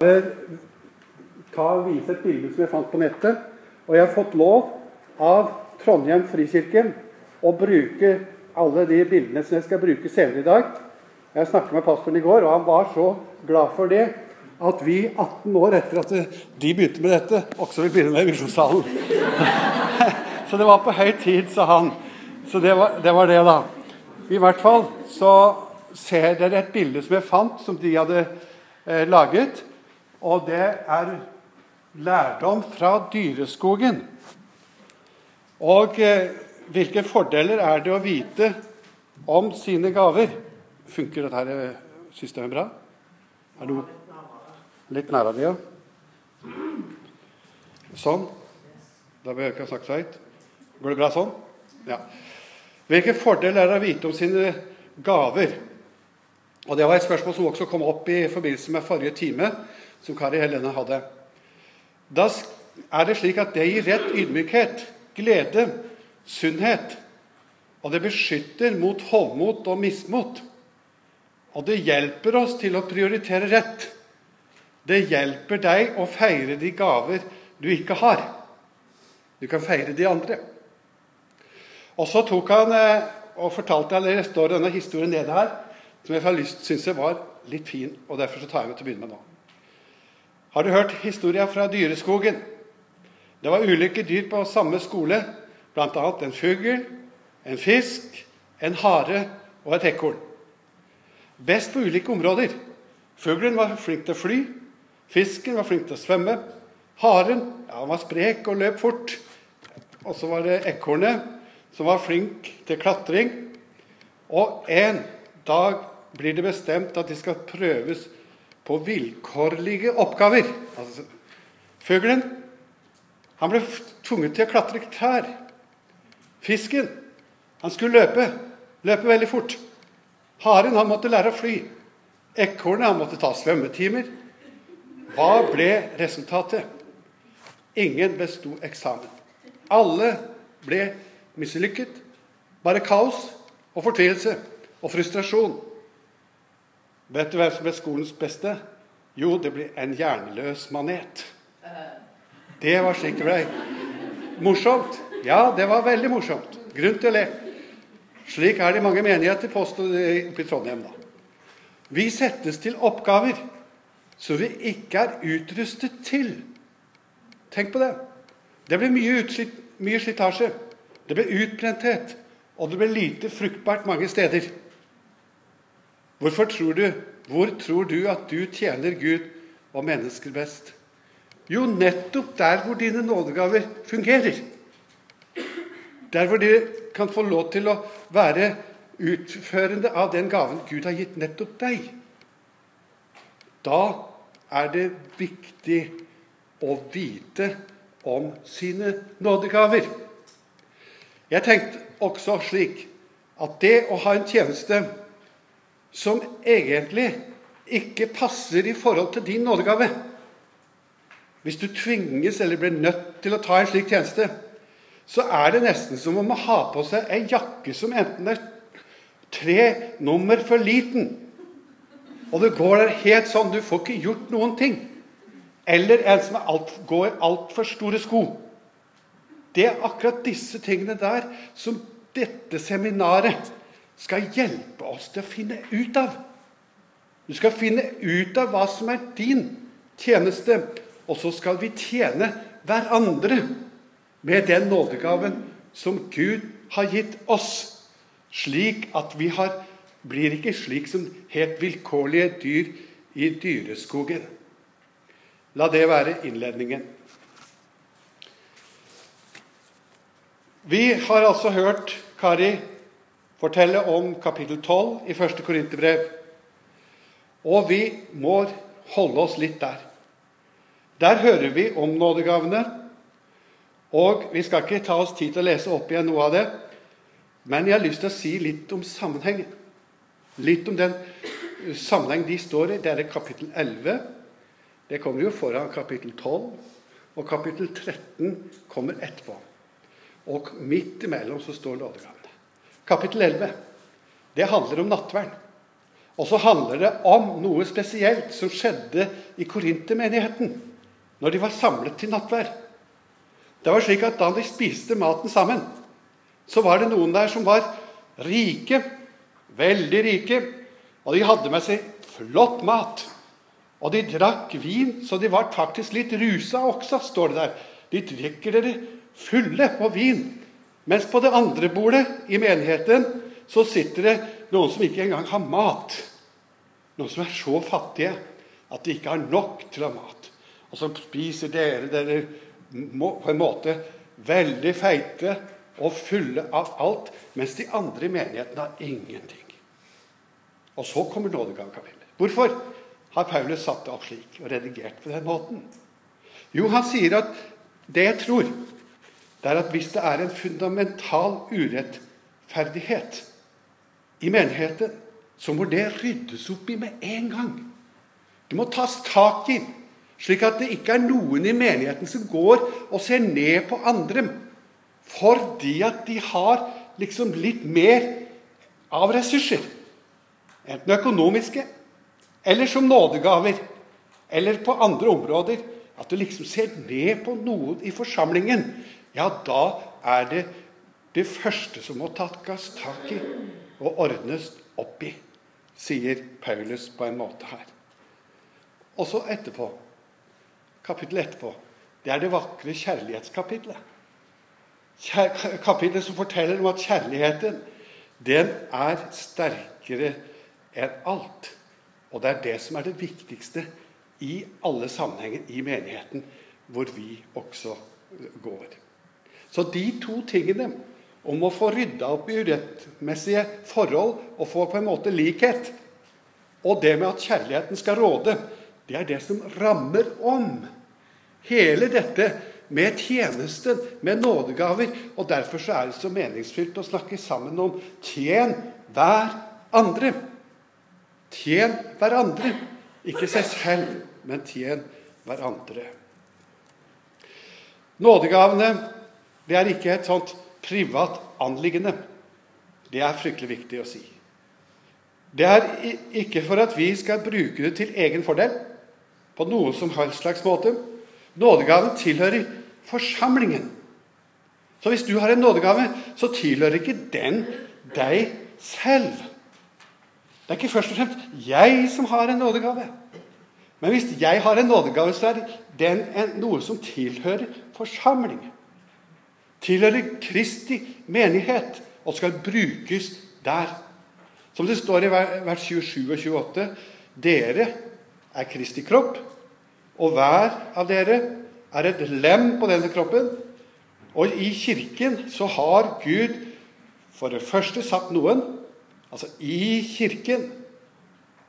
Ta og vise et bilde som jeg fant på nettet. Og jeg har fått lov av Trondheim frikirke å bruke alle de bildene som jeg skal bruke senere i dag. Jeg snakket med pastoren i går, og han var så glad for det at vi 18 år etter at de begynte med dette, også vil begynne med Visjonssalen. så det var på høy tid, sa han. Så det var, det var det, da. I hvert fall så ser dere et bilde som jeg fant, som de hadde eh, laget. Og det er lærdom fra dyreskogen. Og eh, hvilke fordeler er det å vite om sine gaver? Funker dette eh, systemet bra? Er det litt nærmere, ja? Sånn. Da behøver jeg ikke å snakke så høyt. Går det bra sånn? Ja. Hvilke fordeler er det å vite om sine gaver? Og Det var et spørsmål som også kom opp i forbindelse med forrige time, som Kari Helene hadde. Da er det slik at det gir rett ydmykhet, glede, sunnhet. Og det beskytter mot hovmot og mismot. Og det hjelper oss til å prioritere rett. Det hjelper deg å feire de gaver du ikke har. Du kan feire de andre. Og så tok han eh, og fortalte, eller står denne historien nede her som jeg syns var litt fin, og derfor så tar jeg med til å begynne med nå. Har du hørt historia fra dyreskogen? Det var ulike dyr på samme skole, bl.a. en fugl, en fisk, en hare og et ekorn. Best på ulike områder. Fuglen var flink til å fly, fisken var flink til å svømme. Haren ja, var sprek og løp fort. Og så var det ekornet, som var flink til klatring. Og en dag blir det bestemt at de skal prøves på vilkårlige oppgaver. Altså, Fuglen han ble tvunget til å klatre trær. Fisken han skulle løpe. Løpe veldig fort. Haren han måtte lære å fly. Ekornet han måtte ta svømmetimer. Hva ble resultatet? Ingen besto eksamen. Alle ble mislykket. Bare kaos og fortvilelse og frustrasjon. Vet du hvem som ble skolens beste? Jo, det ble en hjerneløs manet. Det var slik det ble. Morsomt. Ja, det var veldig morsomt. Grunn til å le. Slik er det i mange menigheter oppe i Trondheim. da. Vi settes til oppgaver som vi ikke er utrustet til. Tenk på det. Det blir mye, utslitt, mye slitasje. Det blir utbrenthet. Og det blir lite fruktbart mange steder. Hvorfor tror du, hvor tror du at du tjener Gud og mennesker best? Jo, nettopp der hvor dine nådegaver fungerer. Der hvor de kan få lov til å være utførende av den gaven Gud har gitt nettopp deg. Da er det viktig å vite om sine nådegaver. Jeg tenkte også slik at det å ha en tjeneste som egentlig ikke passer i forhold til din nådegave. Hvis du tvinges eller blir nødt til å ta en slik tjeneste, så er det nesten som om å ha på seg ei jakke som enten er tre nummer for liten, og det går der helt sånn, du får ikke gjort noen ting, eller en som alt, går i altfor store sko. Det er akkurat disse tingene der som dette seminaret skal hjelpe oss til å finne ut av. Du skal finne ut av hva som er din tjeneste, og så skal vi tjene hverandre med den nådegaven som Gud har gitt oss, slik at vi har, blir ikke slik som helt vilkårlige dyr i dyreskogen. La det være innledningen. Vi har altså hørt Kari fortelle om kapittel 12 i 1. Korinterbrev. Og vi må holde oss litt der. Der hører vi om nådegavene. Og vi skal ikke ta oss tid til å lese opp igjen noe av det, men jeg har lyst til å si litt om sammenhengen. Litt om den sammenheng de står i. Det er kapittel 11. Det kommer jo foran kapittel 12. Og kapittel 13 kommer etterpå. Og midt imellom så står nådegavene. Kapittel 11 det handler om nattvern. Og så handler det om noe spesielt som skjedde i Korintermenigheten når de var samlet til nattvær. Det var slik at Da de spiste maten sammen, så var det noen der som var rike, veldig rike, og de hadde med seg flott mat. Og de drakk vin, så de var faktisk litt rusa også, står det der. De drikker dere fulle på vin. Mens på det andre bordet i menigheten så sitter det noen som ikke engang har mat. Noen som er så fattige at de ikke har nok til å ha mat. Og så spiser dere dere på en måte veldig feite og fulle av alt, mens de andre i menigheten har ingenting. Og så kommer nådegavekapellet. Hvorfor har Paulus satt det opp slik og redigert på den måten? Jo, han sier at det jeg tror, det er at hvis det er en fundamental urettferdighet i menigheten, så må det ryddes opp i med en gang. Det må tas tak i, slik at det ikke er noen i menigheten som går og ser ned på andre fordi at de har liksom litt mer av ressurser. Enten økonomiske eller som nådegaver. Eller på andre områder. At du liksom ser ned på noen i forsamlingen. Ja, da er det det første som må takkes tak i og ordnes opp i, sier Paulus på en måte her. Og så etterpå, kapittelet etterpå, det er det vakre kjærlighetskapitlet. Kapitlet som forteller om at kjærligheten, den er sterkere enn alt. Og det er det som er det viktigste i alle sammenhenger i menigheten, hvor vi også går. Så de to tingene om å få rydda opp i urettmessige forhold og få på en måte likhet, og det med at kjærligheten skal råde, det er det som rammer om hele dette med tjenesten, med nådegaver. Og derfor så er det så meningsfylt å snakke sammen om tjen hver andre. Tjen hverandre. Ikke seg selv, men tjen hverandre. Nådegavene det er ikke et sånt privat anliggende. Det er fryktelig viktig å si. Det er ikke for at vi skal bruke det til egen fordel på noen som helst slags måte. Nådegaven tilhører forsamlingen. Så hvis du har en nådegave, så tilhører ikke den deg selv. Det er ikke først og fremst jeg som har en nådegave. Men hvis jeg har en nådegave, så er den noe som tilhører forsamlingen. Tilhører Kristi menighet og skal brukes der. Som det står i vers 27 og 28.: Dere er Kristi kropp, og hver av dere er et lem på denne kroppen. Og i Kirken så har Gud for det første satt noen Altså i Kirken,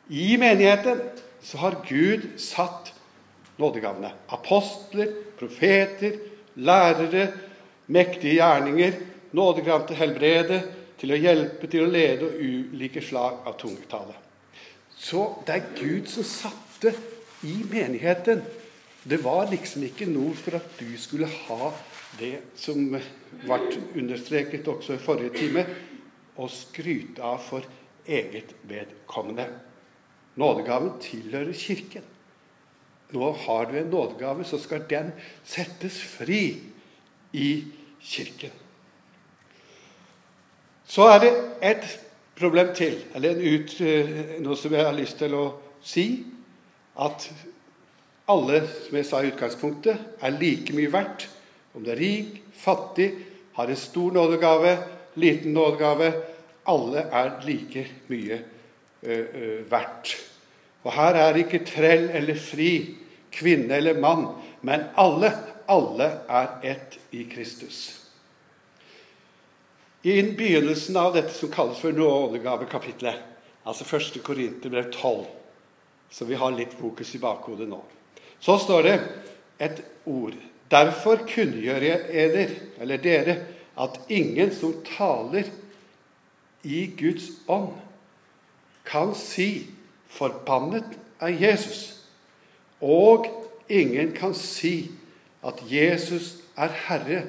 i menigheten, så har Gud satt nådegavene. Apostler, profeter, lærere, mektige gjerninger, nådegav til helbrede, til å hjelpe, til å lede og ulike slag av tungetale. Så det er Gud som satte i menigheten. Det var liksom ikke noe for at du skulle ha det som ble understreket også i forrige time, å skryte av for eget vedkommende. Nådegaven tilhører Kirken. Nå har du en nådegave, så skal den settes fri i Kirken. Så er det et problem til, eller ut, eh, noe som jeg har lyst til å si. At alle, som jeg sa i utgangspunktet, er like mye verdt. Om du er rik, fattig, har en stor nådegave, liten nådegave Alle er like mye ø, ø, verdt. Og her er ikke trell eller fri, kvinne eller mann, men alle, alle er ett i Kristus. I begynnelsen av dette som kalles for nådegavekapitlet, altså 1. Korinterbrev 12, så vi har litt fokus i bakhodet nå, så står det et ord. Derfor kunngjør jeg eder, eller dere, at ingen som taler i Guds ånd, kan si 'forbannet er Jesus', og ingen kan si at Jesus er Herre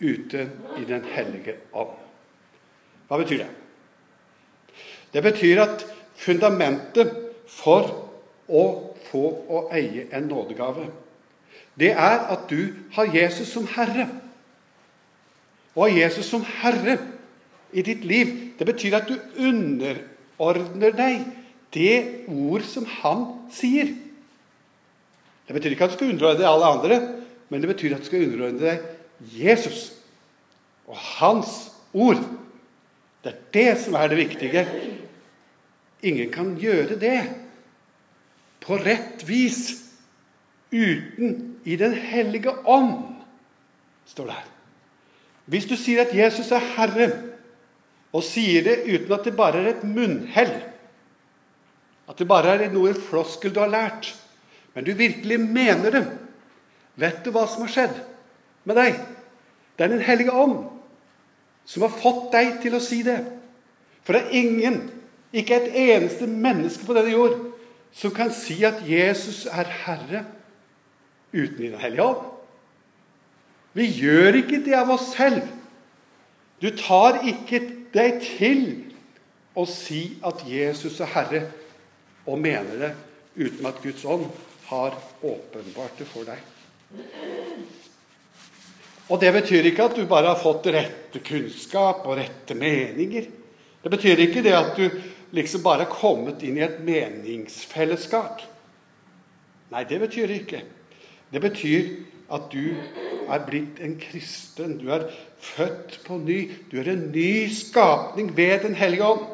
ute i Den hellige ånd. Hva betyr det? Det betyr at fundamentet for å få og eie en nådegave. Det er at du har Jesus som herre. Å ha Jesus som herre i ditt liv, det betyr at du underordner deg det ord som han sier. Det betyr ikke at du skal underordne deg alle andre, men det betyr at du skal underordne deg Jesus og hans ord. Det er det som er det viktige. Ingen kan gjøre det på rett vis uten i Den hellige ånd, står det her. Hvis du sier at Jesus er Herre, og sier det uten at det bare er et munnhell, at det bare er noe floskel du har lært, men du virkelig mener det, vet du hva som har skjedd med deg? Det er Den hellige ånd som har fått deg til å si det. For det er ingen, ikke et eneste menneske på denne jord, som kan si at Jesus er Herre uten Den hellige ånd. Vi gjør ikke det av oss selv. Du tar ikke deg til å si at Jesus er Herre, og mener det uten at Guds ånd har åpenbart det for deg. Og Det betyr ikke at du bare har fått rette kunnskap og rette meninger. Det betyr ikke det at du liksom bare har kommet inn i et meningsfellesskap. Nei, det betyr det ikke. Det betyr at du er blitt en kristen. Du er født på ny. Du er en ny skapning ved Den hellige ånd.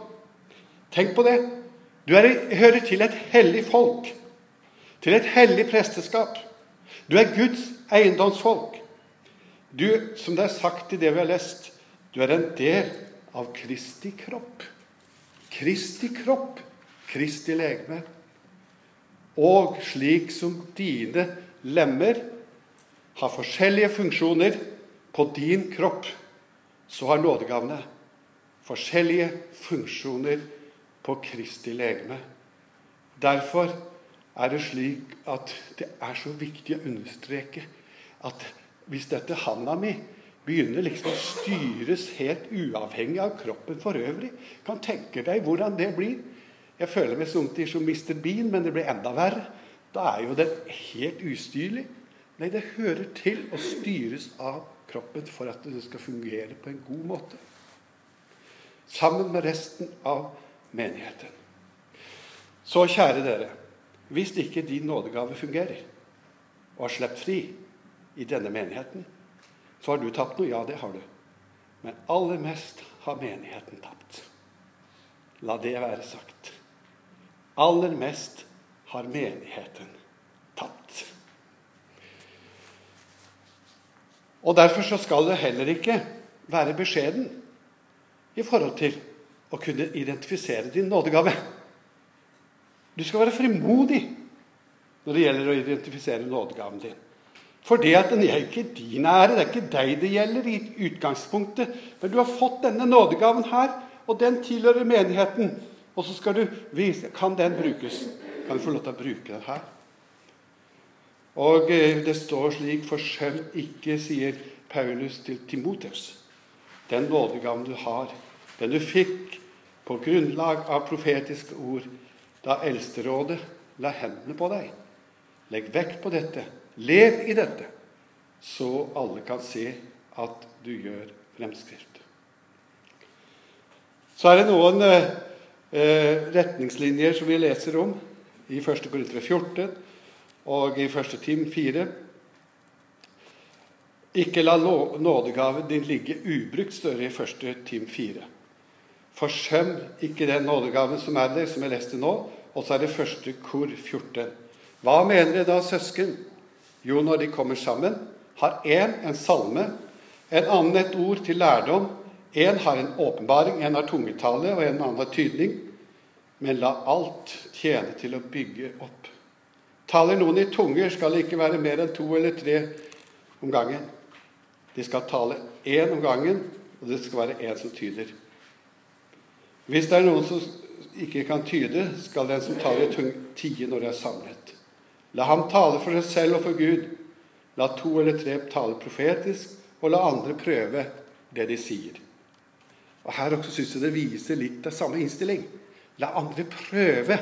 Tenk på det. Du er, hører til et hellig folk, til et hellig presteskap. Du er Guds eiendomsfolk. Du, som det er sagt i det vi har lest, du er en del av Kristi kropp. Kristi kropp, Kristi legeme. Og slik som dine lemmer har forskjellige funksjoner på din kropp, så har nådegavene forskjellige funksjoner på Kristi legeme. Derfor er det slik at det er så viktig å understreke at hvis dette handa mi begynner liksom å styres helt uavhengig av kroppen for øvrig Kan tenke deg hvordan det blir. Jeg føler meg som Mr. Bean, men det blir enda verre. Da er jo det helt ustyrlig. Nei, det hører til å styres av kroppen for at det skal fungere på en god måte. Sammen med resten av menigheten. Så, kjære dere, hvis ikke din nådegave fungerer, og har sluppet fri, i denne menigheten, så har du tapt noe. Ja, det har du. Men aller mest har menigheten tapt. La det være sagt. Aller mest har menigheten tapt. Og Derfor så skal det heller ikke være beskjeden i forhold til å kunne identifisere din nådegave. Du skal være frimodig når det gjelder å identifisere nådegaven din. For det at den er ikke din ære, det er ikke deg det gjelder i utgangspunktet. Men du har fått denne nådegaven her, og den tilhører menigheten. Og så skal du vise Kan den brukes? Kan du få lov til å bruke den her? Og eh, det står slik for Forsøm ikke, sier Paulus til Timoteus. Den nådegaven du har, den du fikk på grunnlag av profetiske ord da Eldsterådet la hendene på deg. Legg vekt på dette Lev i dette, så alle kan se at du gjør fremskritt. Så er det noen eh, retningslinjer som vi leser om i 1. Korinter 14 og i 1. Tim 4. Ikke la nådegaven din ligge ubrukt, større i 1. Tim 4. Forsøm ikke den nådegaven som er der, som jeg leste nå. Og så er det første kor 14. Hva mener dere da, søsken? Jo, når de kommer sammen, har én en salme, en annen et ord til lærdom, én har en åpenbaring, en har tungetale, og en annen har tydning. Men la alt tjene til å bygge opp. Taler noen i tunger, skal det ikke være mer enn to eller tre om gangen. De skal tale én om gangen, og det skal være én som tyder. Hvis det er noen som ikke kan tyde, skal den som taler i tung, tie når de er samlet. La ham tale for seg selv og for Gud. La to eller tre tale profetisk, og la andre prøve det de sier. Og Her også syns jeg det viser litt av samme innstilling. La andre prøve.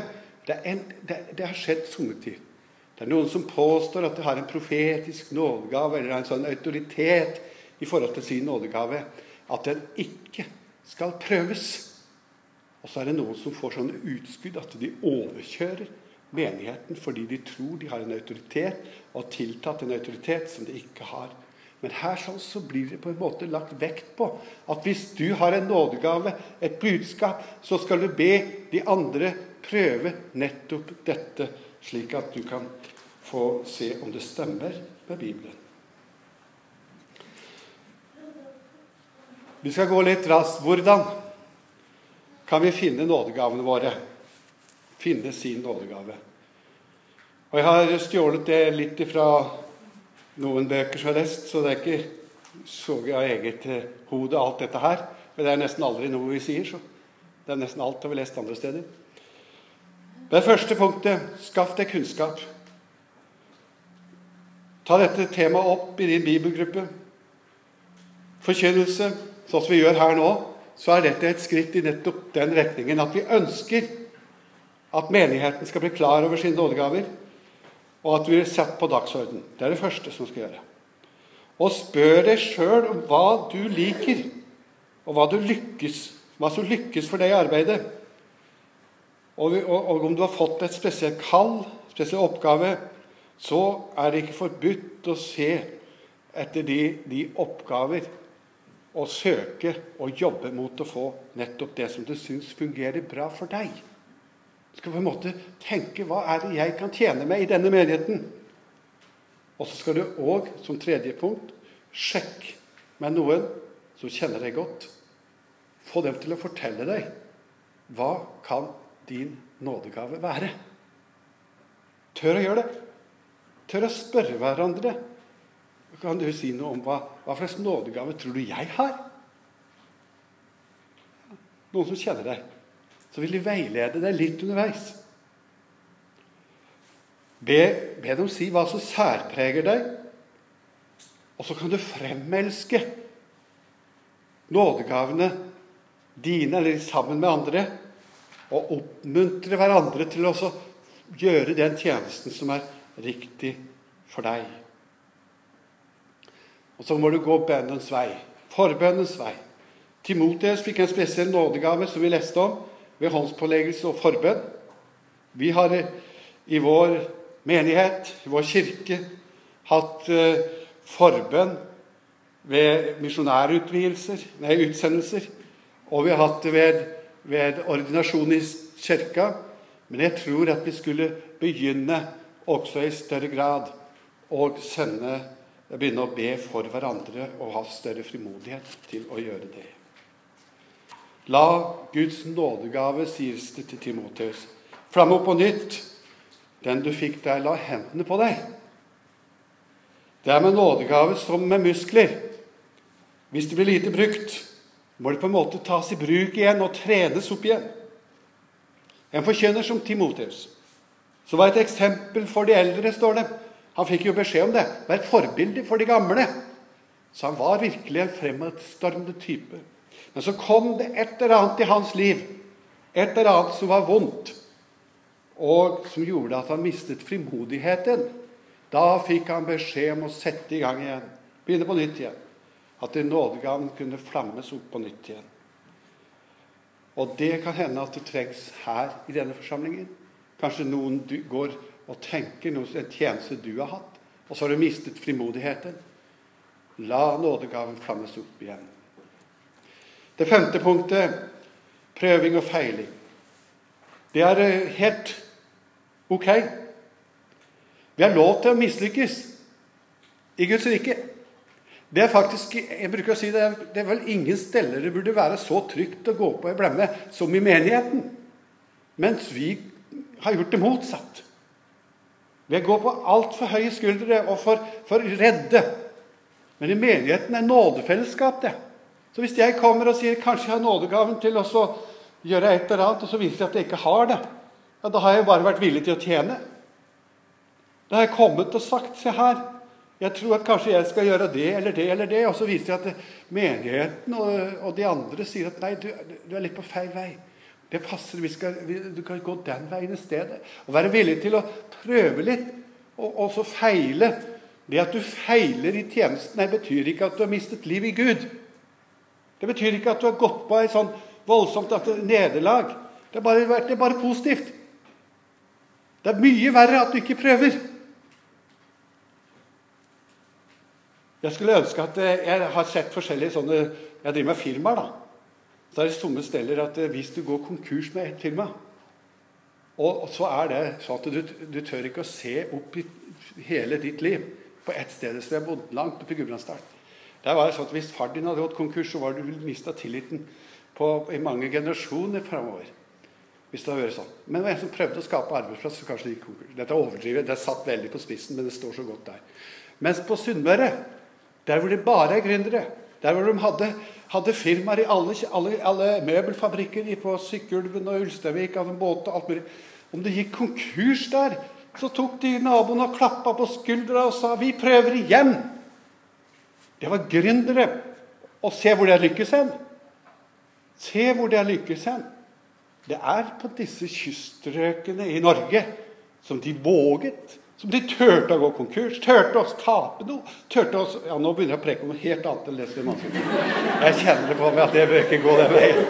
Det, en, det, det har skjedd sommetider. Det er noen som påstår at de har en profetisk nådegave eller en sånn autoritet i forhold til sin nådegave at den ikke skal prøves. Og så er det noen som får sånne utskudd at de overkjører menigheten fordi de tror de har en autoritet, og har tiltatt en autoritet som de ikke har. Men her sånn så blir det på en måte lagt vekt på at hvis du har en nådegave, et budskap, så skal du be de andre prøve nettopp dette, slik at du kan få se om det stemmer med Bibelen. Vi skal gå litt raskt. Hvordan kan vi finne nådegavene våre? Finne sin nådegave. Og Jeg har stjålet det litt fra noen bøker som jeg har lest, så det er ikke så av eget eh, hode, alt dette her. Men det er nesten aldri noe vi sier, så det er nesten alt har vi lest andre steder. Det første punktet skaff deg kunnskap. Ta dette temaet opp i din bibelgruppe. Forkynnelse, sånn som vi gjør her nå, så er dette et skritt i nettopp den retningen at vi ønsker at menigheten skal bli klar over sine nådegaver, og at vi blir satt på dagsorden. Det er det første som skal gjøre. Og spør deg sjøl om hva du liker, og hva, lykkes, hva som lykkes for deg i arbeidet. Og, og, og, om du har fått et spesielt kall, spesiell oppgave, så er det ikke forbudt å se etter de, de oppgaver og søke og jobbe mot å få nettopp det som du syns fungerer bra for deg. Du skal på en måte tenke hva er det jeg kan tjene med i denne menigheten? Og så skal du òg, som tredje punkt, sjekke med noen som kjenner deg godt. Få dem til å fortelle deg hva kan din nådegave være. Tør å gjøre det. Tør å spørre hverandre. Kan du si noe om hva, hva slags nådegave tror du jeg har? Noen som kjenner deg så vil de veilede deg litt underveis. Be, be dem si hva som særpreger deg, og så kan du fremelske nådegavene dine eller sammen med andre, og oppmuntre hverandre til å gjøre den tjenesten som er riktig for deg. Og så må du gå bønnens vei, forbønnens vei. Timoteus fikk en spesiell nådegave som vi leste om ved håndspåleggelse og forbønn. Vi har i vår menighet, i vår kirke, hatt uh, forbønn ved misjonærutvidelser, nei, utsendelser. Og vi har hatt det ved, ved ordinasjon i kirka. Men jeg tror at vi skulle begynne også i større grad å sende, begynne å be for hverandre og ha større frimodighet til å gjøre det. La Guds nådegave, sies det til Timoteus, flamme opp på nytt. Den du fikk der, la hendene på deg. Det er med nådegave som med muskler. Hvis det blir lite brukt, må det på en måte tas i bruk igjen og trenes opp igjen. En forkynner som Timoteus, som var et eksempel for de eldre, står det. Han fikk jo beskjed om det. Vær forbilde for de gamle. Så han var virkelig en fremadstormende type. Men så kom det et eller annet i hans liv, et eller annet som var vondt, og som gjorde at han mistet frimodigheten. Da fikk han beskjed om å sette i gang igjen, begynne på nytt igjen. At nådegaven kunne flammes opp på nytt igjen. Og det kan hende at det trengs her i denne forsamlingen. Kanskje noen går og tenker noe, en tjeneste du har hatt, og så har du mistet frimodigheten. La nådegaven flammes opp igjen. Det femte punktet prøving og feiling. Det er eh, helt ok. Vi har lov til å mislykkes i Guds rike. Det er faktisk, jeg bruker å si det, det er vel ingen steder det burde være så trygt å gå på ei blemme som i menigheten. Mens vi har gjort det motsatt. Vi går på altfor høye skuldre og for, for redde. Men i menigheten er nådefellesskap, det. Så hvis jeg kommer og sier kanskje jeg har nådegaven til å gjøre et eller annet, og så viser jeg at jeg ikke har det, ja, da har jeg bare vært villig til å tjene. Da har jeg kommet og sagt Se her, jeg tror at kanskje jeg skal gjøre det eller det eller det. Og så viser jeg at menigheten og, og de andre sier at nei, du, du, er litt på feil vei. Det passer. Vi skal, vi, du kan gå den veien i stedet. Og være villig til å prøve litt, og, og så feile. Det at du feiler i tjenesten, det betyr ikke at du har mistet liv i Gud. Det betyr ikke at du har gått på et sånn voldsomt nederlag. Det er, bare, det er bare positivt. Det er mye verre at du ikke prøver. Jeg skulle ønske at eh, Jeg har sett forskjellige sånne Jeg driver med firmaer, da. Så er det somme steder at eh, hvis du går konkurs med ett firma, og, så er det sånn at du, du, tør ikke å se opp i hele ditt liv på ett sted. Så jeg bodde langt oppe i Gudbrandsdalen. Der var det sånn at Hvis far din hadde gått konkurs, så var du mista tilliten på, i mange generasjoner framover. Hvis det hadde vært sånn. Men det var en som prøvde å skape arbeidsplass, så kanskje det gikk konkurs. Dette er overdrivet. Det er satt veldig på spissen, men det står så godt der. Mens på Sunnmøre der hvor det bare er gründere. Der hvor de hadde, hadde firmaer i alle, alle, alle møbelfabrikker på Sykkylven og Ulsteinvik, hadde båt og alt mulig. Om det gikk konkurs der, så tok de naboen og klappa på skuldra og sa 'Vi prøver igjen'. Det var gründere. Og se hvor de har lykkes hen. Se hvor de har lykkes hen. Det er på disse kyststrøkene i Norge som de våget som de turte å gå konkurs, turte å tape noe. turte oss, ja, Nå begynner jeg å preke om noe helt annet enn Leslie Mannsson. Jeg kjenner det på meg at jeg bør ikke gå den veien.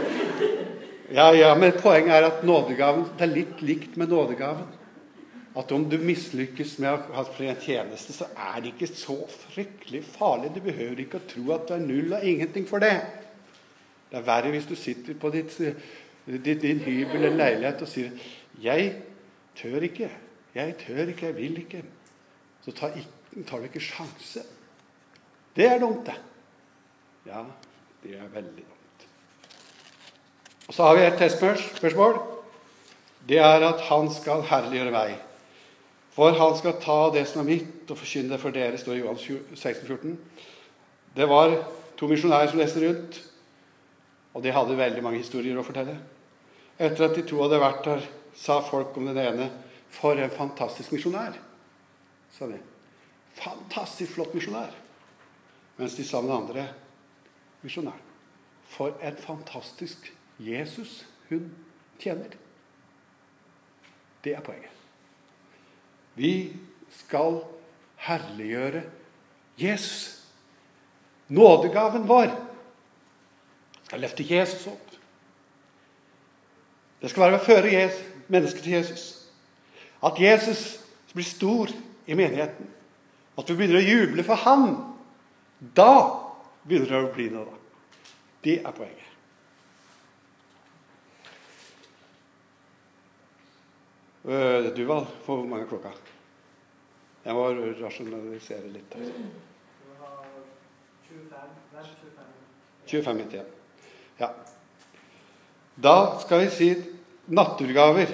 Ja, ja, Men poenget er at nådegaven det er litt likt med nådegaven. At om du mislykkes med å ha en tjeneste, så er det ikke så fryktelig farlig. Du behøver ikke å tro at du er null og ingenting for det. Det er verre hvis du sitter på ditt, din hybel eller leilighet og sier 'Jeg tør ikke'. 'Jeg tør ikke, jeg vil ikke', så tar, tar du ikke sjanse. Det er dumt, det. Ja, det er veldig dumt. Og Så har vi et testspørsmål. Det er at han skal herliggjøre meg. For han skal ta det som er mitt, og forkynne det for dere, står i Johan 16, 14. Det var to misjonærer som leste rundt, og de hadde veldig mange historier å fortelle. Etter at de to hadde vært der, sa folk om den ene for en fantastisk misjonær, sa de. Fantastisk flott misjonær. Mens de sa den andre misjonæren. For en fantastisk Jesus hun tjener. Det er poenget. Vi skal herliggjøre Jesus. Nådegaven vår skal løfte Jesus opp. Det skal være å føre mennesker til Jesus. At Jesus blir stor i menigheten. At du begynner å juble for han. Da begynner det å bli noe. Det er poenget. Du du, Val, hvor mange klokka? Jeg må rasjonalisere litt. her. 25 minutter igjen. Ja. Da skal vi si naturgaver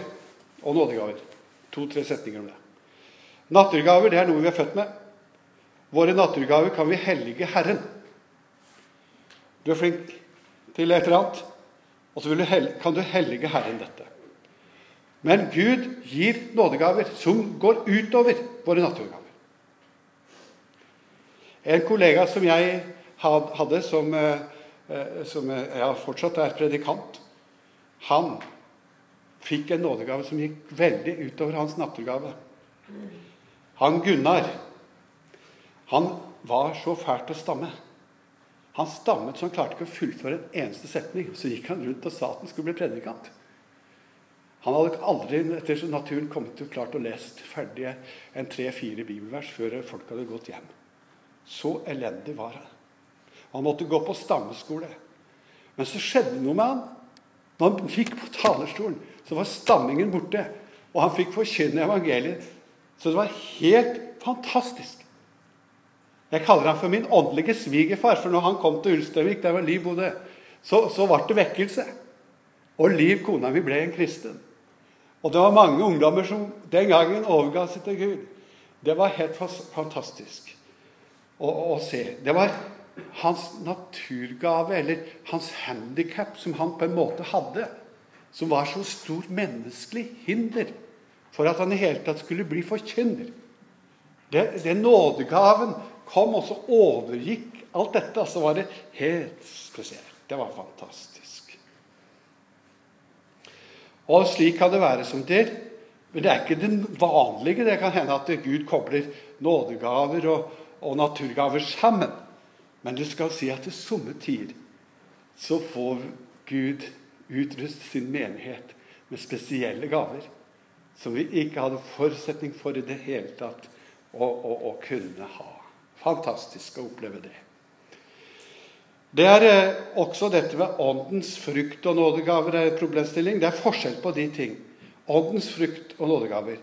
og nådegaver. To-tre setninger om det. Naturgaver det er noe vi er født med. Våre naturgaver kan vi hellige Herren. Du er flink til et eller annet, og så kan du hellige Herren dette. Men Gud gir nådegaver som går utover våre naturgaver. En kollega som jeg hadde, som, eh, som ja, fortsatt er predikant, han fikk en nådegave som gikk veldig utover hans nattergave. Han Gunnar han var så fælt å stamme. Han stammet så han klarte ikke å fullføre en eneste setning. Så gikk han rundt og sa at han skulle bli predikant. Han hadde aldri etter naturen kommet til klart å lest ferdig en tre-fire bibelvers før folk hadde gått hjem. Så elendig var han. Han måtte gå på stammeskole. Men så skjedde noe med han. Når han gikk på talerstolen, så var stammingen borte. Og han fikk forkynne evangeliet. Så det var helt fantastisk. Jeg kaller ham for min åndelige svigerfar, for når han kom til Ulsteinvik, der var Liv bodde, så, så ble det vekkelse. Og Liv, kona mi, ble en kristen. Og det var mange ungdommer som den gangen overga seg til Gud. Det var helt fantastisk å, å se. Det var hans naturgave, eller hans handikap, som han på en måte hadde som var så stort menneskelig hinder for at han i hele tatt skulle bli forkynner. Den nådegaven kom og så overgikk alt dette. Og så var det helt spesielt. Det var fantastisk. Og slik kan det være som det. Men det er ikke den vanlige. Det kan hende at Gud kobler nådegaver og, og naturgaver sammen. Men du skal si at til somme tider så får Gud utruste sin menighet med spesielle gaver som vi ikke hadde forutsetning for i det hele tatt å, å, å kunne ha. Fantastisk å oppleve det. Det er eh, også dette med åndens frukt og nådegaver er en problemstilling. Det er forskjell på de ting. Åndens frukt og nådegaver.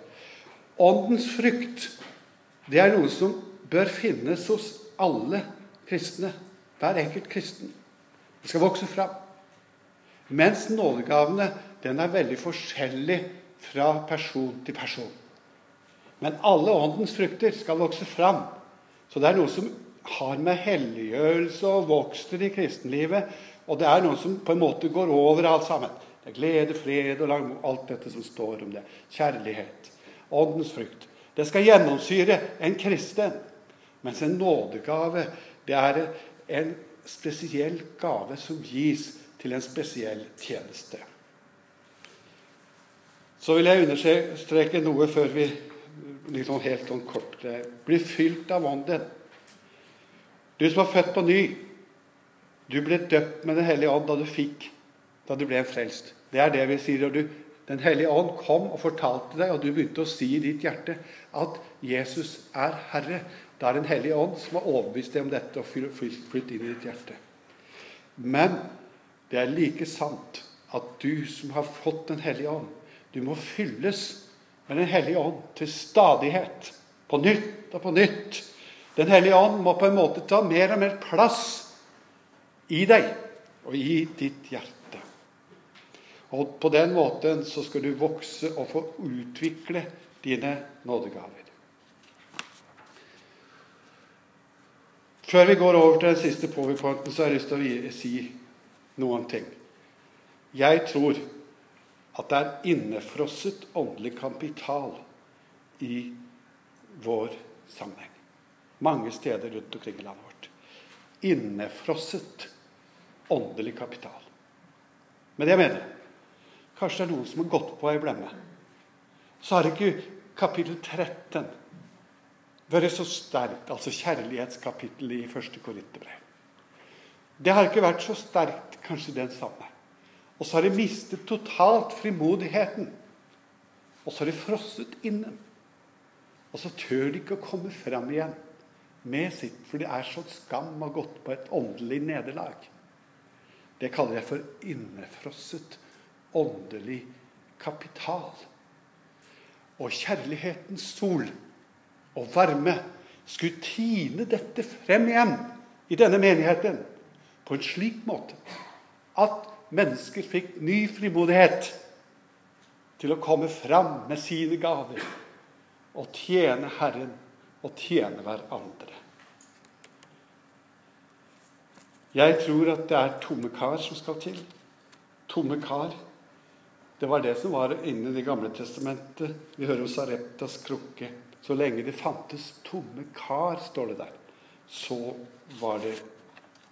Åndens frukt det er noe som bør finnes hos alle kristne. Hver enkelt kristen. Det skal vokse fram. Mens nådegavene den er veldig forskjellig fra person til person. Men alle åndens frukter skal vokse fram. Så det er noe som har med helliggjørelse og vokser i kristenlivet. Og det er noe som på en måte går over alt sammen. Det er glede, fred og lang, alt dette som står om det. Kjærlighet. Åndens frukt. Det skal gjennomsyre en kristen. Mens en nådegave det er en spesiell gave som gis til en spesiell tjeneste. Så vil jeg understreke noe før vi liksom helt sånn kort blir fylt av Ånden. Du som var født på ny, du ble døpt med Den hellige ånd da du fikk, da du ble frelst. Det er det vi sier. og du, Den hellige ånd kom og fortalte deg, og du begynte å si i ditt hjerte at Jesus er Herre. Det er Den hellige ånd som har overbevist deg om dette og flytt inn i ditt hjerte. Men det er like sant at du som har fått Den hellige ånd, du må fylles med Den hellige ånd til stadighet. På nytt og på nytt. Den hellige ånd må på en måte ta mer og mer plass i deg og i ditt hjerte. Og På den måten så skal du vokse og få utvikle dine nådegaver. Før vi går over til den siste powerpointen, så har jeg lyst til å si noen ting. Jeg tror at det er innefrosset åndelig kapital i vår sammenheng. Mange steder rundt omkring i landet vårt. Innefrosset åndelig kapital. Men jeg mener Kanskje det er noen som har gått på ei blemme. Så har ikke kapittel 13 vært så sterkt, altså kjærlighetskapittelet i første Korinterbrev. Det har ikke vært så sterkt, kanskje den samme. Og så har de mistet totalt frimodigheten. Og så har de frosset inne. Og så tør de ikke å komme fram igjen med sitt, for det er så skam å ha gått på et åndelig nederlag. Det kaller jeg for innefrosset åndelig kapital. Og kjærlighetens sol og varme skulle tine dette frem igjen i denne menigheten på en slik måte at mennesker fikk ny frimodighet til å komme fram med sine gaver og tjene Herren og tjene hverandre. Jeg tror at det er tomme kar som skal til. Tomme kar. Det var det som var inne i Det gamle testamentet. Vi hører om Sareptas krukke. Så lenge det fantes tomme kar, står det der, så var det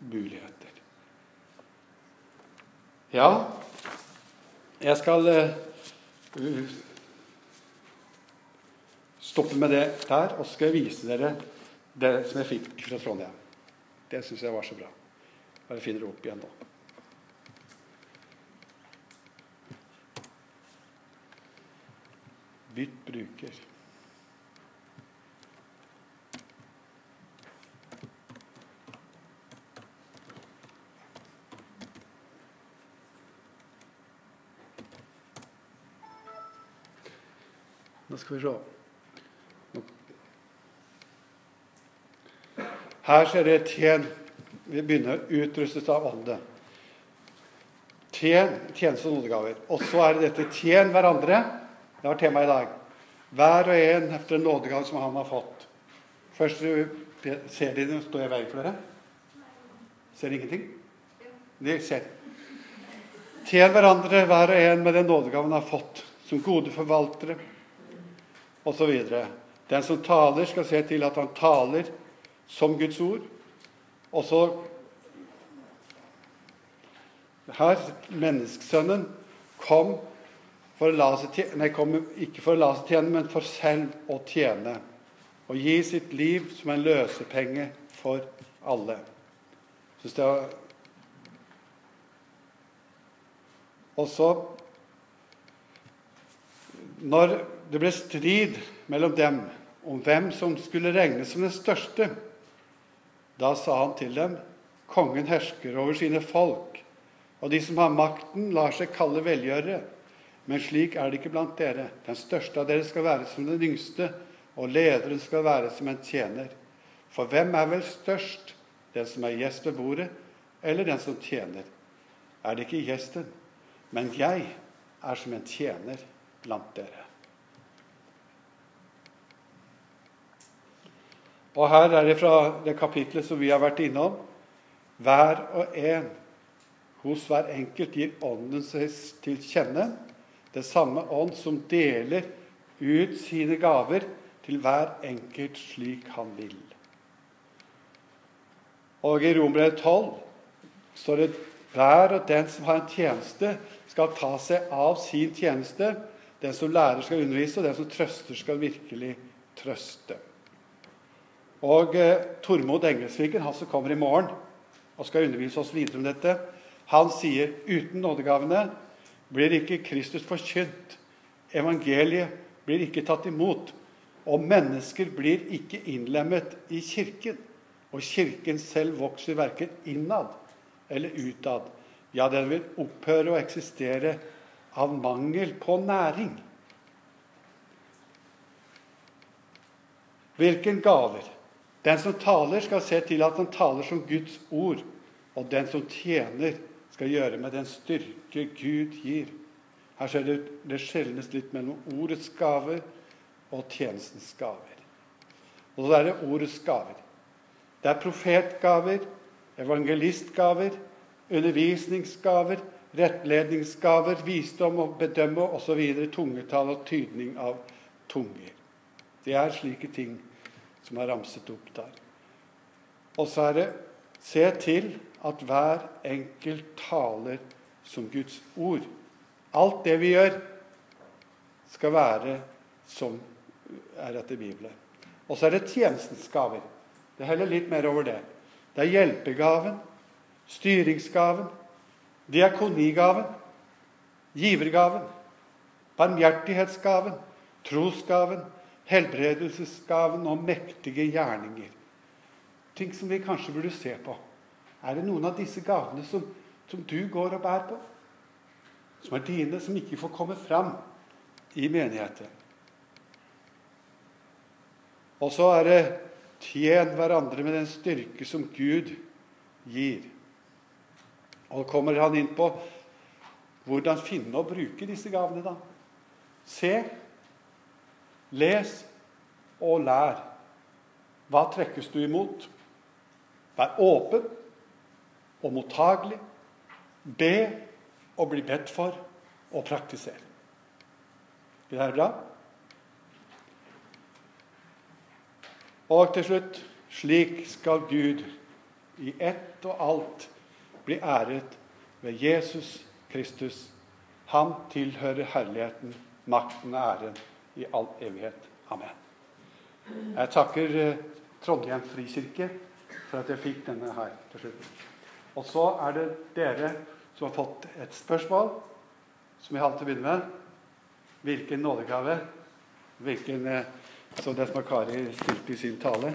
muligheter. Ja, jeg skal uh, stoppe med det der, og så skal jeg vise dere det som jeg fikk fra Trondheim. Det syns jeg var så bra. Bare finner det opp igjen nå. Bytt bruker. Nå skal vi se. Her ser dere tjen. Vi begynner utrustet av Ånden. Tjen, tjeneste og nådegaver. Og så er det dette tjen hverandre. Det var temaet i dag. Hver og en efter en nådegave som han har fått. Først ser de det. Står i veien for dere? Ser dere ingenting? De ser. Tjen hverandre, hver og en med den nådegaven han har fått, som gode forvaltere osv. Den som taler, skal se til at han taler som Guds ord. Og så Her menneskesønnen kom for tjene, nei, kom ikke for å la seg tjene, men for selv å tjene. Og gi sitt liv som en løsepenge for alle. Synes det var Og så når det ble strid mellom dem om hvem som skulle regnes som den største, da sa han til dem, kongen hersker over sine folk, og de som har makten, lar seg kalle velgjørere. Men slik er det ikke blant dere. Den største av dere skal være som den yngste, og lederen skal være som en tjener. For hvem er vel størst, den som er gjest ved bordet, eller den som tjener? Er det ikke gjesten? Men jeg er som en tjener blant dere. Og her er det fra det kapitlet som vi har vært innom. Hver og en hos hver enkelt gir Ånden seg til kjenne det samme ånd som deler ut sine gaver til hver enkelt slik han vil. Og i Romerbrevet 12 står det hver og den som har en tjeneste, skal ta seg av sin tjeneste. Den som lærer, skal undervise, og den som trøster, skal virkelig trøste. Og eh, Tormod Engelsviken, han som kommer i morgen og skal undervise oss videre om dette, han sier uten nådegavene blir ikke Kristus forkynt. Evangeliet blir ikke tatt imot. Og mennesker blir ikke innlemmet i Kirken. Og Kirken selv vokser verken innad eller utad. Ja, den vil opphøre å eksistere av mangel på næring. Hvilken gaver? Den som taler, skal se til at han taler som Guds ord. Og den som tjener, skal gjøre med den styrke Gud gir. Her ser det, det skjelnes litt mellom ordets gaver og tjenestens gaver. Og så er det ordets gaver. Det er profetgaver, evangelistgaver, undervisningsgaver, rettledningsgaver, visdom og bedømme osv. Tungetall og tydning av tunger. Det er slike ting som er ramset opp der. Og så er det se til at hver enkelt taler som Guds ord. Alt det vi gjør, skal være som er etter Bibelen. Og så er det tjenestens gaver. Det heller litt mer over det. Det er hjelpegaven, styringsgaven, diakonigaven, givergaven, barmhjertighetsgaven, trosgaven, helbredelsesgaven og mektige gjerninger. Ting som vi kanskje burde se på. Er det noen av disse gavene som, som du går og bærer på? Som er dine, som ikke får komme fram i menigheten? Og så er det tjen hverandre med den styrke som Gud gir. Og kommer han inn på hvordan finne og bruke disse gavene, da. Se, les og lær. Hva trekkes du imot? Vær åpen og mottagelig. Be og bli bedt for og praktisere. Det er bra? Og til slutt slik skal Gud i ett og alt bli æret ved Jesus Kristus. Han tilhører herligheten, makten og æren i all evighet. Amen. Jeg takker eh, Trondheim frikirke for at jeg fikk denne her til slutt. Og så er det dere som har fått et spørsmål, som jeg hadde til å begynne med. Hvilken nådegave hvilken, som det som Kari stilte i sin tale,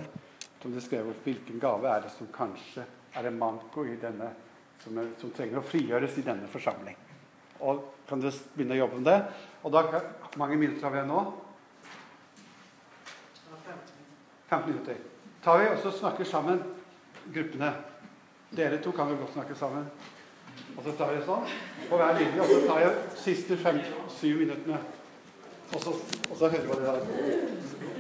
som det skrev opp hvilken gave er det som kanskje er en manko i denne, som, er, som trenger å frigjøres i denne forsamling. Og Kan dere begynne å jobbe med det? Og da, Hvor mange minutter har vi nå? 15 minutter. Tar vi og så snakker sammen gruppene. Dere to kan vel godt snakke sammen. Og så tar jeg sånn på hver linje, og så tar jeg siste fem-syv minuttene. Og så, og så hører vi hva det er.